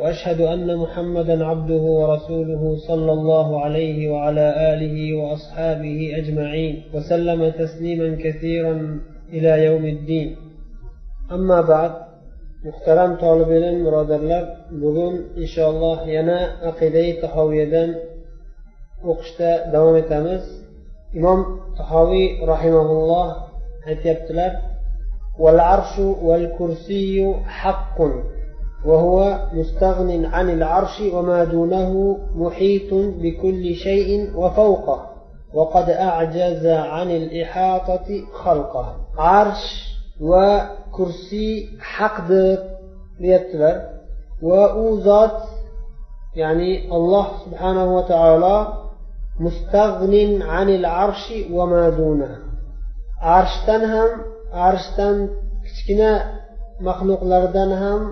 واشهد ان محمدا عبده ورسوله صلى الله عليه وعلى اله واصحابه اجمعين وسلم تسليما كثيرا إلى يوم الدين اما بعد muhtaram tolib ilm birodarlar bugun inshaalloh yana aqidai tahoviyadan o'qishda davom etamiz imom tahoviy rahimaulloh aytyaptilar والعرش والكرسي حق وهو مستغن عن العرش وما دونه محيط بكل شيء وفوقه وقد أعجز عن الإحاطة خلقه. عرش وكرسي حق ليبتلر وأوزات يعني الله سبحانه وتعالى مستغن عن العرش وما دونه. عرشتن هم عرشتن kichkina maxluqlardan ham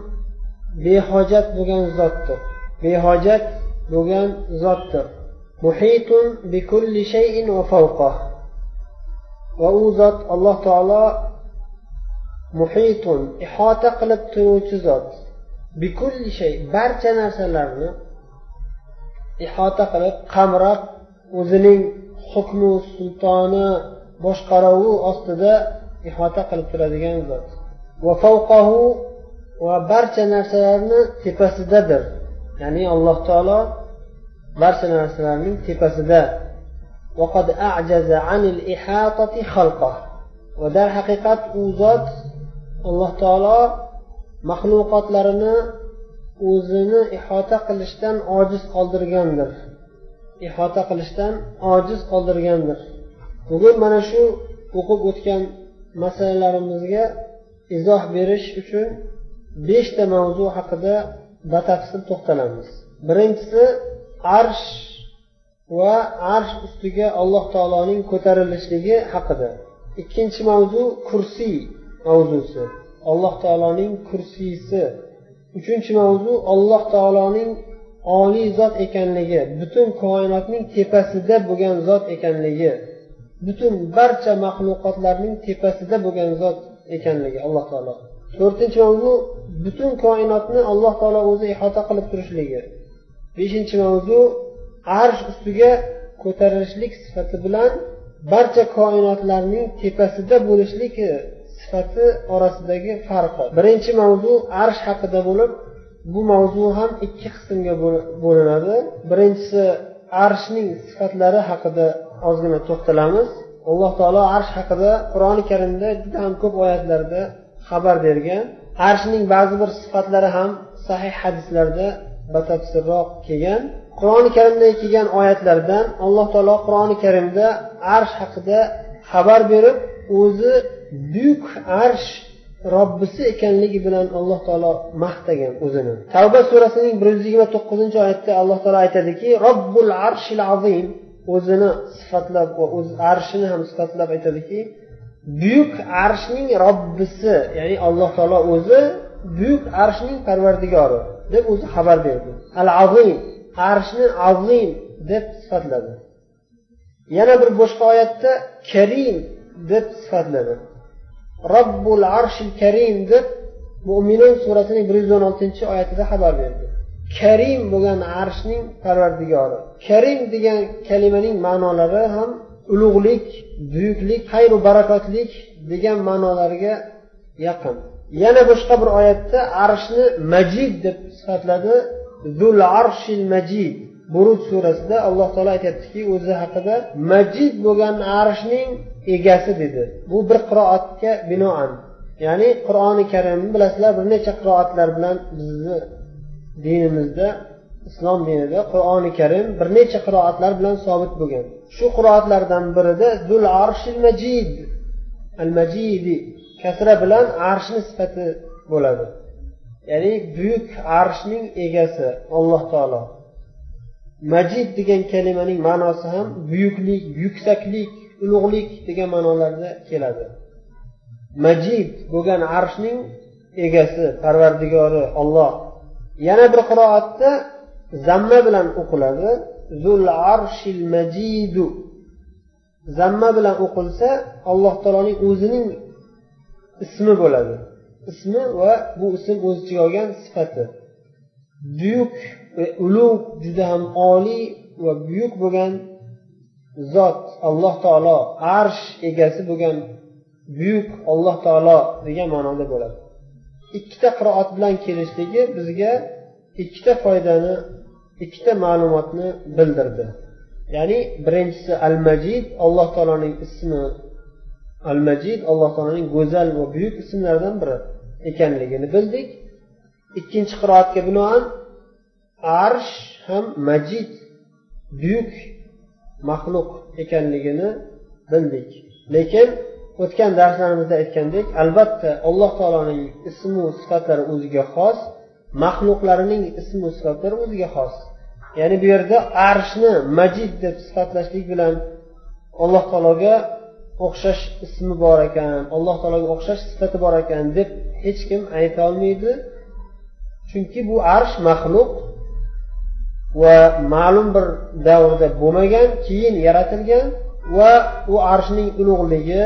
behojat bo'lgan zotdir. Behojat bo'lgan zotdir. Muhitun bikulli shayin va fawqah va u zot alloh taolo muhitun ihota qilib turuvchi zot. Bikulli shay barcha narsalarni ihota qilib qamrab o'zining hukmi sultoni boshqaruvi ostida ihota qilib turadigan zot. Va favqahu va barcha narsalarni tepasidadir. Ya'ni alloh taolo barcha narsalarning tepasida. Va darhaqiqat u zot alloh taolo maxluqotlarini o'zini ihota qilishdan ojiz qoldirgandir. Ihota qilishdan ojiz qoldirgandir. Bugun mana shu o'qib o'tgan masalalarimizga izoh berish uchun beshta mavzu haqida batafsil to'xtalamiz. Birinchisi arsh va arsh ustiga alloh taoloning ko'tarilishligi haqida. Ikkinchi mavzu kursiy mavzusi. Alloh taoloning kursiysi. Uchinchi mavzu alloh taoloning oliy zot ekanligi. Butun koinotning tepasida bo'lgan zot ekanligi. Butun barcha maxluqotlarning tepasida bo'lgan zot ekanligi alloh taolo to'rtinchi mavzu butun koinotni alloh taolo o'zi ihota qilib turishligi. Beshinchi mavzu arsh ustiga ko'tarilishlik sifati bilan barcha koinotlarning tepasida bo'lishlik e, sifati orasidagi farqi birinchi mavzu arsh haqida bo'lib bu mavzu ham ikki qismga bo'linadi. Birinchisi arshning sifatlari haqida ozgina to'xtalamiz. Alloh taolo arsh haqida qur'oni karimda juda ham ko'p oyatlarda xabar bergan. Arshning ba'zi bir sifatlari ham sahih hadislarda batafsilroq kelgan. Qur'oni karimda kelgan oyatlardan alloh taolo qur'oni karimda arsh haqida xabar berib o'zi buyuk arsh robbisi ekanligi bilan alloh taolo maqtagan o'zini. Tavba surasining bir yuz yigirma to'qqizinchi oyatda alloh taolo aytadiki robbul arshil azim o'zini sifatlab va o'z arshini ham sifatlab aytadiki buyuk arshning robbisi ya'ni alloh taolo o'zi buyuk arshning parvardigori deb o'zi xabar berdi. Al azim arshni azim deb sifatladi. Yana bir boshqa oyatda karim deb sifatladi. Robbul arshil karim deb mo'minun surasining bir yuz o'n oltinchi oyatida xabar berdi. Karim bo'lgan arshning parvardigori. Karim degan kalimaning ma'nolari ham ulug'lik buyuklik xayru barakotlik degan ma'nolarga yaqin. Yana boshqa bir oyatda arshni majid deb sifatladi. Zul arshil majid. Buruj surasida alloh taolo aytyaptiki o'zi haqida majid bo'lgan arshning egasi dedi. Bu bir qiroatga binoan. Ya'ni qur'oni karimni bilasizlar bir necha qiroatlar bilan bizni dinimizda islom dinida qur'oni karim bir necha qiroatlar bilan sobit bo'lgan. Shu qiroatlardan birida zul arshil majid al majidi kasra bilan arshni sifati bo'ladi. Ya'ni buyuk arshning egasi alloh taolo. Majid degan kalimaning ma'nosi ham buyuklik yuksaklik ulug'lik degan ma'nolarda keladi. Majid bo'lgan arshning egasi parvardigori olloh yana bir qiroatda zamma bilan o'qiladi. Zul arshil majidu. Zamma bilan o'qilsa alloh taoloning o'zining ismi bo'ladi. Ismi va bu ism o'z ichiga olgan sifati. Buyuk va ulug' juda ham oliy va buyuk bo'lgan zot alloh taolo arsh egasi bo'lgan buyuk alloh taolo degan ma'noda bo'ladi. Ikkita qiroat bilan kelishligi bizga ikkita foydani ikkita ma'lumotni bildirdi. Ya'ni birinchisi al majid alloh taoloning ismi al majid alloh taoloning go'zal va buyuk ismlaridan biri ekanligini bildik. Ikkinchi qiroatga binoan arsh ham majid buyuk maxluq ekanligini bildik. Lekin o'tgan darslarimizda aytgandek albatta alloh taoloning ismu sifatlari o'ziga xos. Maxluqlarining ismu sifatlari o'ziga xos. Ya'ni bu yerda arshni majid deb sifatlashlik bilan alloh taologa o'xshash ismi bor ekan alloh taologa o'xshash sifati bor ekan deb hech kim aytolmaydi chunki bu arsh maxluq va ma'lum bir davrda bo'lmagan keyin yaratilgan va u arshning ulug'ligi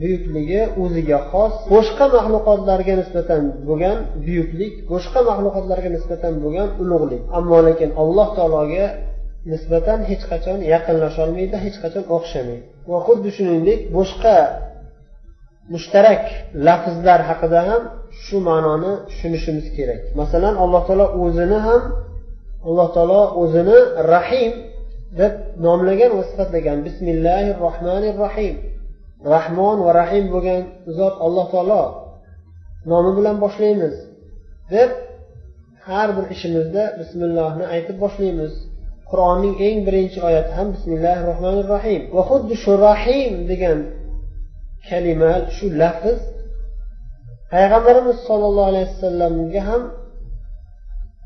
buyukligi o'ziga xos. Boshqa maxluqotlarga nisbatan bo'lgan buyuklik boshqa maxluqotlarga nisbatan bo'lgan ulug'lik. Ammo lekin alloh taologa nisbatan hech qachon yaqinlasholmaydi hech qachon o'xshamaydi. Va xuddi shuningdek boshqa mushtarak lafzlar haqida ham shu ma'noni tushunishimiz kerak. Masalan alloh taolo o'zini ham alloh taolo o'zini rahim deb nomlagan va sifatlagan. Bismillahi rohmanir rohim rahmon va rahim bo'lgan zot alloh taolo nomi bilan boshlaymiz deb har bir ishimizda bismillohni aytib boshlaymiz. Qur'onning eng birinchi oyati ham bismillahi rohmanir rohim va xuddi shu rohim degan kalima shu lafz payg'ambarimiz sollallohu alayhi vasallamga ham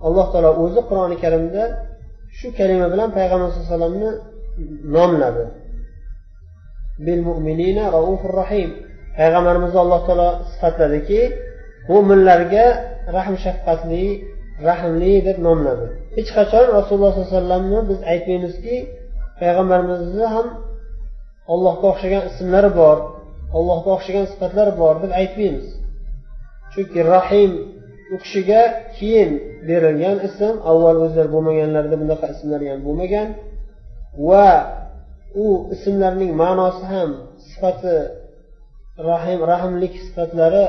alloh taolo o'zi qur'oni karimda shu kalima bilan payg'ambar sallallohu alayhi vasallamni nomladi. Rahim. Payg'ambarimizni alloh taolo sifatladiki mo'minlarga rahm shafqatli rahmli deb nomladi. Hech qachon rasululloh sollallohu alayhi vasallamni biz aytmaymizki payg'ambarimizni ham allohga o'xshagan ismlari bor allohga o'xshagan sifatlari bor deb aytmaymiz. Chunki rahim u kishiga keyin berilgan ism avval o'zlari bo'lmaganlarida bunaqa ismlar ham bo'lmagan va u ismlarning ma'nosi ham sifati rahim rahmlik sifatlari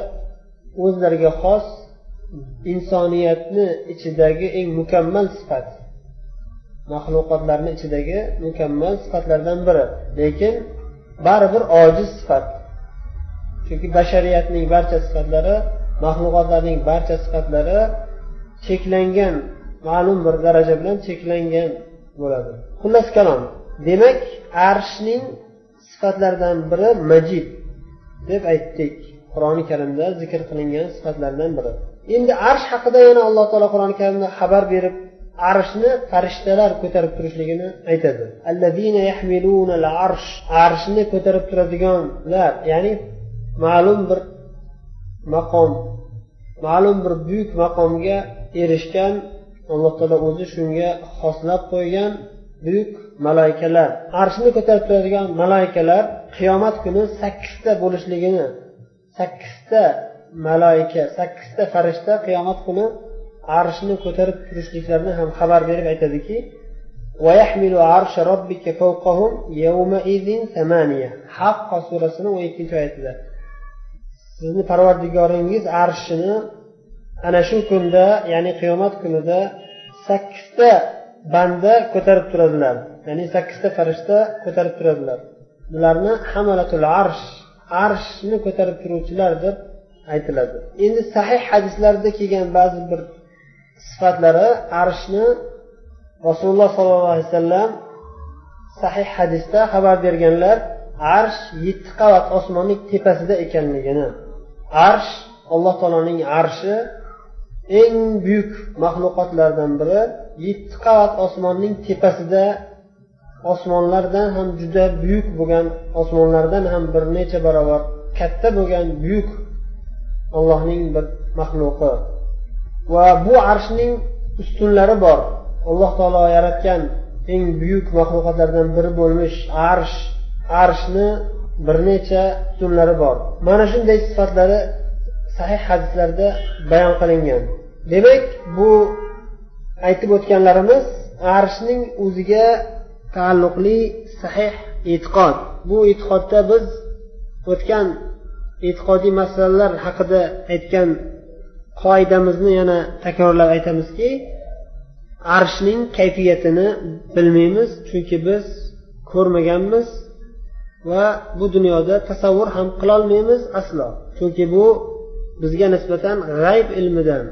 o'zlariga xos insoniyatni ichidagi eng mukammal sifat. Maxluqotlarni ichidagi mukammal sifatlardan biri. Lekin baribir ojiz sifat. Chunki bashariyatning barcha sifatlari maxluqotlarning barcha sifatlari cheklangan ma'lum bir daraja bilan cheklangan bo'ladi. Xullas kalom. Demak arshning sifatlaridan biri majid deb aytdik qur'oni karimda zikr qilingan sifatlardan biri. Endi arsh haqida yana alloh taolo qur'oni karimda xabar berib arshni farishtalar ko'tarib turishligini aytadi. Arshni ko'tarib turadiganlar ya'ni ma'lum bir maqom. Ma'lum bir buyuk maqomga erishgan alloh taolo o'zi shunga xoslab qo'ygan buyuk malaykalar arshni ko'tarib turadigan malaykalar qiyomat kuni sakkizta bo'lishligini sakkizta malaika sakkizta farishta qiyomat kuni arshni ko'tarib turishliklarini ham xabar berib aytadiki haq surasini o'n ikkinchi oyatida. Sizni parvardigoringiz arshini ana shu kunda ya'ni qiyomat kunida sakkizta banda ko'tarib turadilar. Ya'ni sakkizta farishta ko'tarib turadilar. Bularni hamalatul arsh arshni ko'tarib turuvchilar deb aytiladi. Endi sahih hadislarda kelgan ba'zi bir sifatlari arshni rasululloh sollallohu alayhi vasallam sahih hadisda xabar berganlar arsh yetti qavat osmonning tepasida ekanligini arsh alloh taoloning arshi eng buyuk maxluqotlardan biri yetti qavat osmonning tepasida osmonlardan ham juda buyuk bo'lgan osmonlardan ham bir necha barobar katta bo'lgan buyuk allohning bir maxluqi. Va bu arshning ustunlari bor. Alloh taolo yaratgan eng buyuk maxluqotlardan biri bo'lmish arsh. Arshni bir necha usullari bor. Mana shunday sifatlari sahih hadislarda bayon qilingan. Demak bu aytib o'tganlarimiz arshning o'ziga taalluqli sahih e'tiqod. Bu e'tiqodda biz o'tgan e'tiqodiy masalalar haqida aytgan qoidamizni yana takrorlab aytamizki arshning kayfiyatini bilmaymiz chunki biz ko'rmaganmiz. Va bu dunyoda tasavvur ham qilolmaymiz aslo. Chunki bu bizga nisbatan g'ayb ilmidan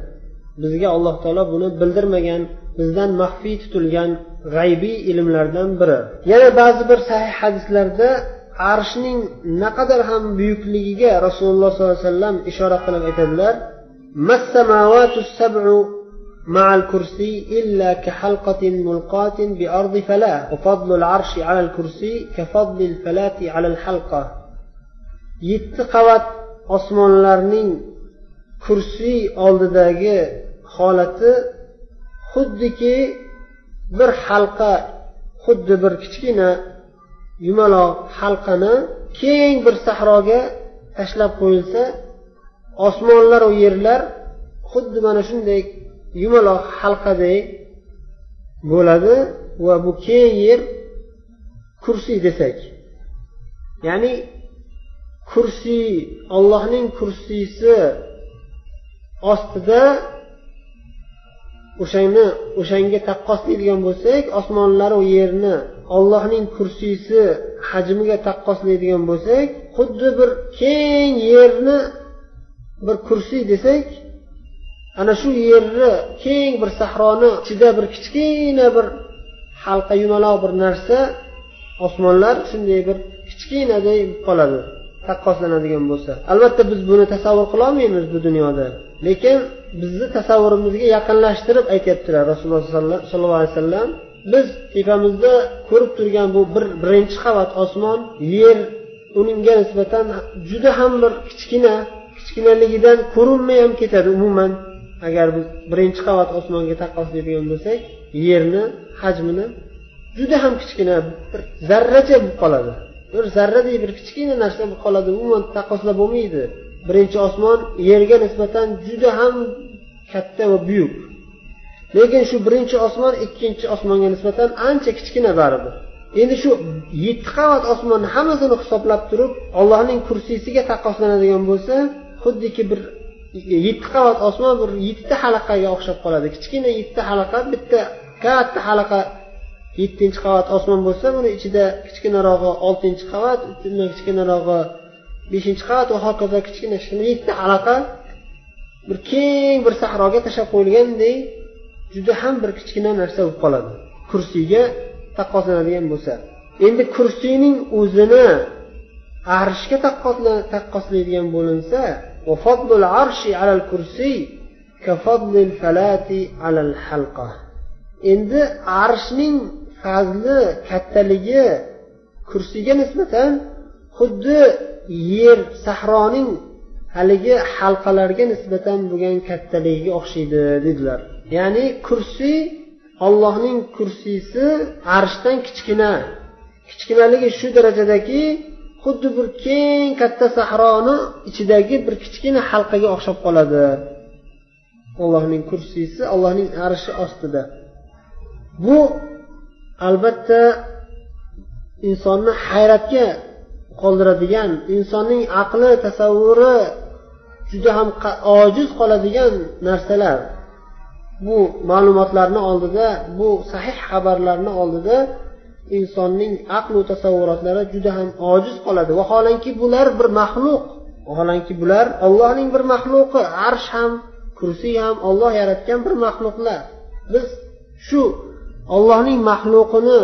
bizga alloh taolo buni bildirmagan bizdan maxfiy tutilgan g'aybiy ilmlardan biri. Yana ba'zi bir sahih hadislarda arshning naqadar ham buyukligiga rasululloh sollallohu alayhi vasallam ishora qilib aytadilar مع الكرسي إلا كحلقة ملقاة بأرض فلاة وفضل العرش على الكرسي كفضل الفلاة على الحلقة yetti qavat osmonlarning kursiy oldidagi holati xuddiki bir halqa xuddi bir kichkina yumaloq halqani keng bir sahroga tashlab qo'yilsa osmonlaru yerlar xuddi mana shunday yumaloq halqadek bo'ladi va bu keng yer kursiy desak ya'ni kursiy ollohning kursiysi ostida o'shani o'shanga taqqoslaydigan bo'lsak osmonlar u yerni ollohning kursiysi hajmiga taqqoslaydigan bo'lsak xuddi bir keng yerni bir kursiy desak ana shu yerni keng bir sahroni ichida bir kichkina bir halqa yumaloq bir narsa osmonlar shunday bir kichkinaday qoladi taqqoslanadigan bo'lsa. Albatta biz buni tasavvur qilolmaymiz bu dunyoda lekin bizni tasavvurimizga yaqinlashtirib aytyaptilar rasululloh sollallohu alayhi vasallam biz tepamizda ko'rib turgan bu bir birinchi qavat osmon yer unga nisbatan juda ham bir kichkina kichkinaligidan ko'rinmay ham ketadi umuman. Agar biz birinchi qavat osmonga taqqoslaydigan bo'lsak yerni hajmini juda ham kichkina bir zarracha bo'lib qoladi. Bir zarraday bir kichkina narsa bo'lib qoladi. Umuman taqqoslab bo'lmaydi. Birinchi osmon yerga nisbatan juda ham katta va buyuk. Lekin shu birinchi osmon ikkinchi osmonga nisbatan ancha kichkina baribir endi shu yetti qavat osmonni hammasini hisoblab turib ollohning kursiysiga taqqoslanadigan bo'lsa xuddiki bir yetti qavat osmon bir yettita halaqaga o'xshab qoladi. Kichkina yettita halaqa bitta katta halaqa yettinchi qavat osmon bo'lsa buni ichida kichkinarog'i oltinchi qavat undan kichkinarog'i beshinchi qavat va hokazo kichkina kichkina yettita halaqa bir keng bir sahroga tashlab qo'yilganday juda ham bir kichkina narsa bo'lib qoladi. Kursiyga taqqoslanadigan bo'lsa. Endi kursiyning o'zini arshga taqqoslaydigan bo'linsa وفضل العرش على الكرسي كفضل الفلاة على الحلقة endi arshning fazli kattaligi kursiyga nisbatan xuddi yer sahroning haligi halqalarga nisbatan bo'lgan kattaligiga o'xshaydi dedilar ya'ni kursiy ollohning kursiysi arshdan kichkina kichkinaligi shu darajadaki xuddi bir keng katta sahroni ichidagi bir kichkina halqaga o'xshab qoladi. Allohning kursiysi allohning arshi ostida. Bu albatta insonni hayratga qoldiradigan insonning aqli tasavvuri juda ham ojiz qoladigan narsalar. Bu ma'lumotlarni oldida bu sahih xabarlarni oldida insonning aqlu tasavvurotlari juda ham ojiz qoladi. Vaholanki bular bir maxluq. Vaholanki bular ollohning bir maxluqi. Arsh ham kursiy ham olloh yaratgan bir maxluqlar. Biz shu ollohning maxluqini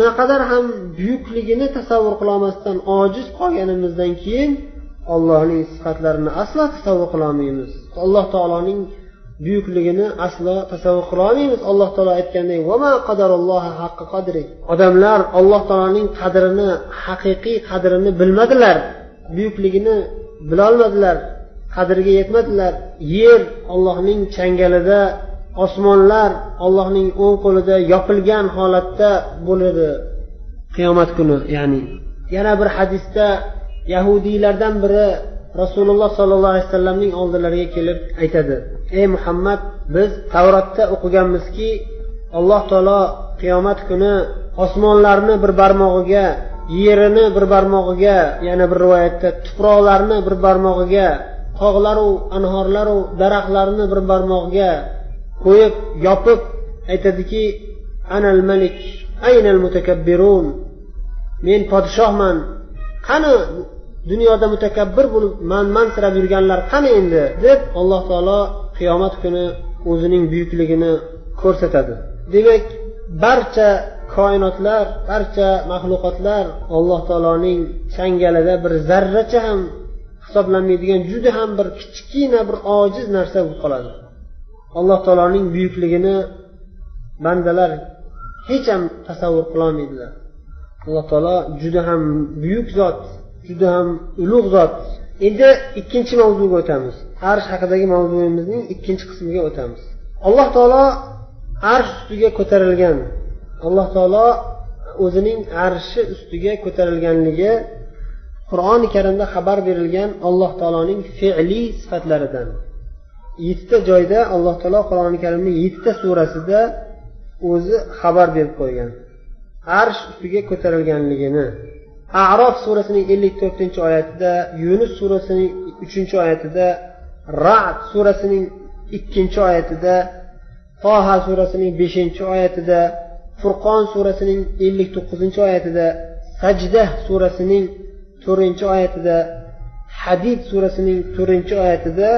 naqadar ham buyukligini tasavvur qilolmasdan ojiz qolganimizdan keyin ollohning sifatlarini aslo tasavvur qilolmaymiz alloh taoloning buyukligini aslo tasavvur qilolmaymiz. Alloh taolo aytgandek odamlar alloh taoloning qadrini haqiqiy qadrini bilmadilar buyukligini bilolmadilar qadriga yetmadilar. Yer ollohning changalida osmonlar ollohning o'ng qo'lida yopilgan holatda bo'ladi. Qiyomat kuni ya'ni yana bir hadisda yahudiylardan biri rasululloh sollallohu alayhi vasallamning oldilariga kelib aytadi ey muhammad biz tavrotda o'qiganmizki alloh taolo qiyomat kuni osmonlarni bir barmog'iga yerini bir barmog'iga yana bir rivoyatda tuproqlarni bir barmog'iga tog'laru anhorlaru daraxtlarni bir barmog'iga qo'yib yopib aytadiki anal malik aynal mutakabbirun men podshohman qani dunyoda mutakabbir bo'lib manmansirab yurganlar qani endi deb alloh taolo qiyomat kuni o'zining buyukligini ko'rsatadi. Demak barcha koinotlar barcha maxluqotlar alloh taoloning changalida bir zarracha ham hisoblanmaydigan juda ham bir kichkina bir ojiz narsa bo'lib qoladi. Alloh taoloning buyukligini bandalar hech ham tasavvur qilolmaydilar. Alloh taolo juda ham buyuk zot juda ham ulug' zot. Endi ikkinchi mavzuga o'tamiz. Arsh haqidagi mavzuyimizning ikkinchi qismiga o'tamiz. Alloh taolo arsh ustiga ko'tarilgan alloh taolo o'zining arshi ustiga ko'tarilganligi qur'oni karimda xabar berilgan alloh taoloning fe'liy sifatlaridan. Yettita joyda alloh taolo qur'oni karimning yettita surasida o'zi xabar berib qo'ygan. Arsh ustiga ko'tarilganligini. Arof surasining ellik to'rtinchi oyatida yunus surasining uchinchi oyatida rad surasining ikkinchi oyatida toha surasining beshinchi oyatida furqon surasining ellik to'qqizinchi oyatida sajda surasining to'rtinchi oyatida hadid surasining to'rtinchi oyatida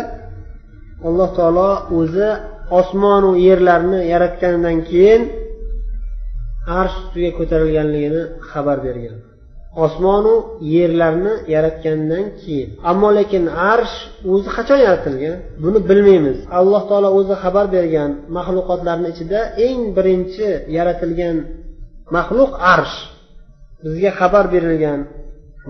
alloh taolo o'zi osmonu yerlarni yaratganidan keyin arsh ustiga ko'tarilganligini xabar bergan. Osmonu yerlarni yaratgandan keyin. Ammo lekin arsh o'zi qachon yaratilgan? Buni bilmaymiz. Alloh taolo o'zi xabar bergan maxluqotlarni ichida eng birinchi yaratilgan maxluq arsh. Bizga xabar berilgan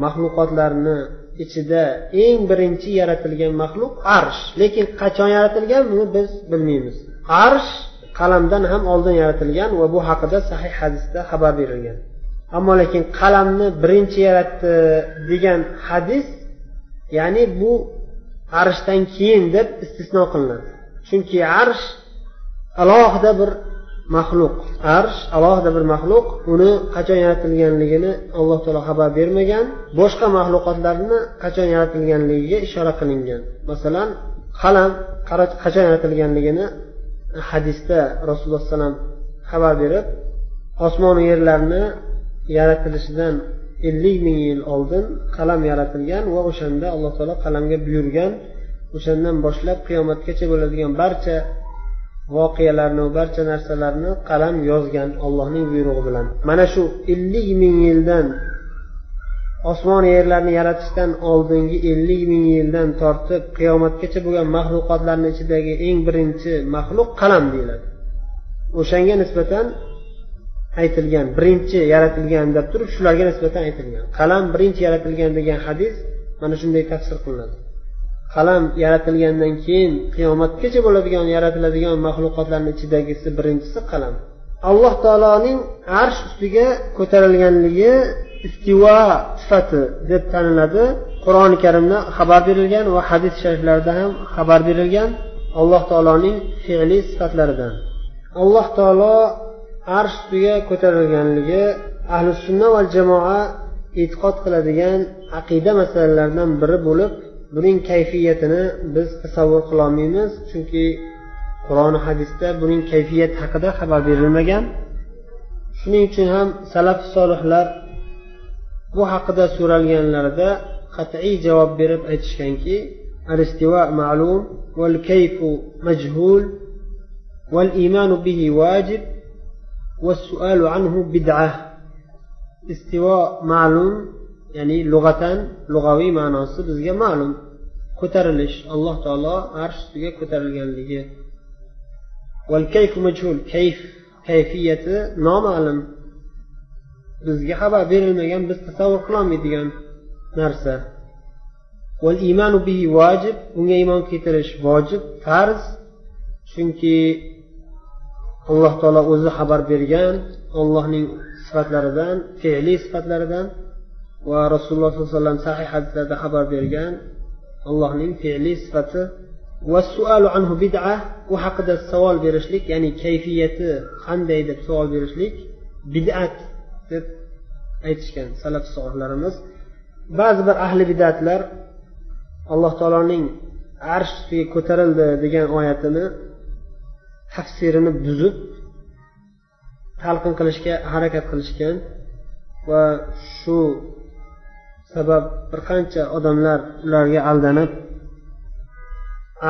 maxluqotlarni ichida eng birinchi yaratilgan maxluq arsh. Lekin qachon yaratilgan buni biz bilmaymiz. Arsh qalamdan ham oldin yaratilgan va bu haqida sahih hadisda xabar berilgan. Ammo lekin qalamni birinchi yaratdi degan hadis ya'ni bu arshdan keyin deb istisno qilinadi. Chunki arsh alohida bir maxluq arsh alohida bir maxluq uni qachon yaratilganligini alloh taolo xabar bermagan boshqa maxluqotlarni qachon yaratilganligiga ishora qilingan. Masalan qalam qachon yaratilganligini hadisda rasululloh alayhi vasallam xabar berib osmonu yerlarni yaratilishidan ellik ming yil oldin qalam yaratilgan va o'shanda alloh taolo qalamga buyurgan o'shandan boshlab qiyomatgacha bo'ladigan barcha voqealarni barcha narsalarni qalam yozgan ollohning buyrug'i bilan. Mana shu ellik ming yildan osmon yerlarni yaratishdan oldingi ellik ming yildan tortib qiyomatgacha bo'lgan maxluqotlarni ichidagi eng birinchi maxluq qalam deyiladi. O'shanga nisbatan aytilgan birinchi yaratilgan deb turib shularga nisbatan aytilgan. Qalam birinchi yaratilgan degan hadis mana shunday tafsir qilinadi. Qalam yaratilgandan keyin qiyomatgacha bo'ladigan yaratiladigan maxluqotlarni ichidagisi birinchisi qalam. Alloh taoloning arsh ustiga ko'tarilganligi istivo sifati deb taniladi. Qur'oni karimda xabar berilgan va hadis shariflarda ham xabar berilgan alloh taoloning fe'li sifatlaridan. Alloh taolo arsh ustiga ko'tarilganligi ahli sunna va jamoa e'tiqod qiladigan aqida masalalaridan biri bo'lib buning kayfiyatini biz tasavvur qilolmaymiz chunki qur'oni hadisda buning kayfiyati haqida xabar berilmagan shuning uchun ham salaf solihlar bu haqida so'ralganlarida qat'iy javob berib aytishganki الاستواء معلوم والكيف مجهول والإيمان به واجب والسؤال عنه بدعة استواء معلوم ya'ni lug'atan lug'aviy ma'nosi bizga ma'lum ko'tarilish alloh taolo arsh ustiga ko'tarilganligi والكيف مجهول كيف kayfiyati noma'lum bizga xabar berilmagan biz tasavvur qilolmaydigan narsa imanu bihi vojib unga iymon keltirish vojib farz chunki alloh taolo o'zi xabar bergan ollohning sifatlaridan fe'liy sifatlaridan va rasululloh sollallohu alayhi vasallam sahih hadislarda xabar bergan allohning fe'liy sifati anhu bid'a u haqida savol berishlik ya'ni kayfiyati qanday deb savol berishlik bid'at deb aytishgan salaf solihlarimiz ba'zi bir ahli bidatlar alloh taoloning arsh ustiga ko'tarildi degan oyatini tafsirini buzib talqin qilishga harakat qilishgan va shu sabab bir qancha odamlar ularga aldanib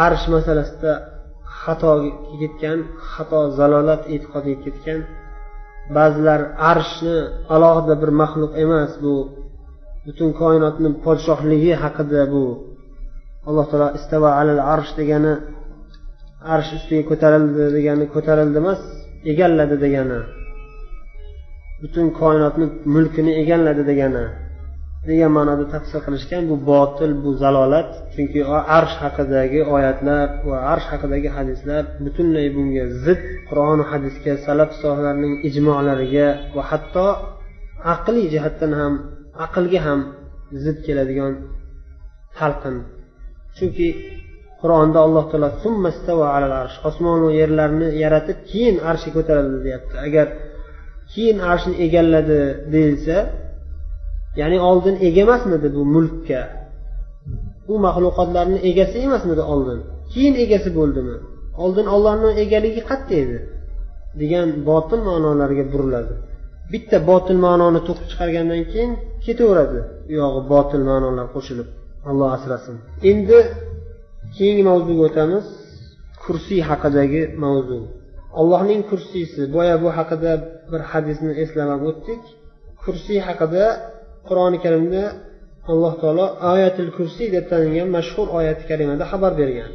arsh masalasida xatoga ketgan xato zalolat e'tiqodiga ketgan ba'zilar arshni alohida bir maxluq emas bu butun koinotni podshohligi haqida bu alloh taolo istava alal arsh degani arsh ustiga ko'tarildi degani ko'tarildi emas egalladi degani. Butun koinotni mulkini egalladi degani. Degan ma'noda tafsir qilishgan bu botil bu zalolat. Chunki arsh haqidagi oyatlar va arsh haqidagi hadislar butunlay bunga zid qur'oni hadisga salaf solihlarning ijmolariga va hatto aqliy jihatdan ham aqlga ham zid keladigan talqin. Chunki qur'onda alloh taolo osmonu yerlarni yaratib keyin arshga ko'tarildi deyapti. Agar keyin arshni egalladi deyilsa ya'ni oldin ega emasmidi bu mulkka? U maxluqotlarni egasi emasmidi oldin? Keyin egasi bo'ldimi? Oldin ollohni egaligi qayerda edi degan botil ma'nolarga buriladi. Bitta botil ma'noni to'qib chiqargandan keyin ketaveradi. U yog'i botil ma'nolar qo'shilib alloh asrasin. Endi keyingi mavzuga o'tamiz. Kursiy haqidagi mavzu. Allohning kursiysi. Boya bu haqida bir hadisni eslamab o'tdik. Kursiy haqida qur'oni karimda alloh taolo oyatil kursiy deb tanilgan mashhur oyati karimada xabar bergan.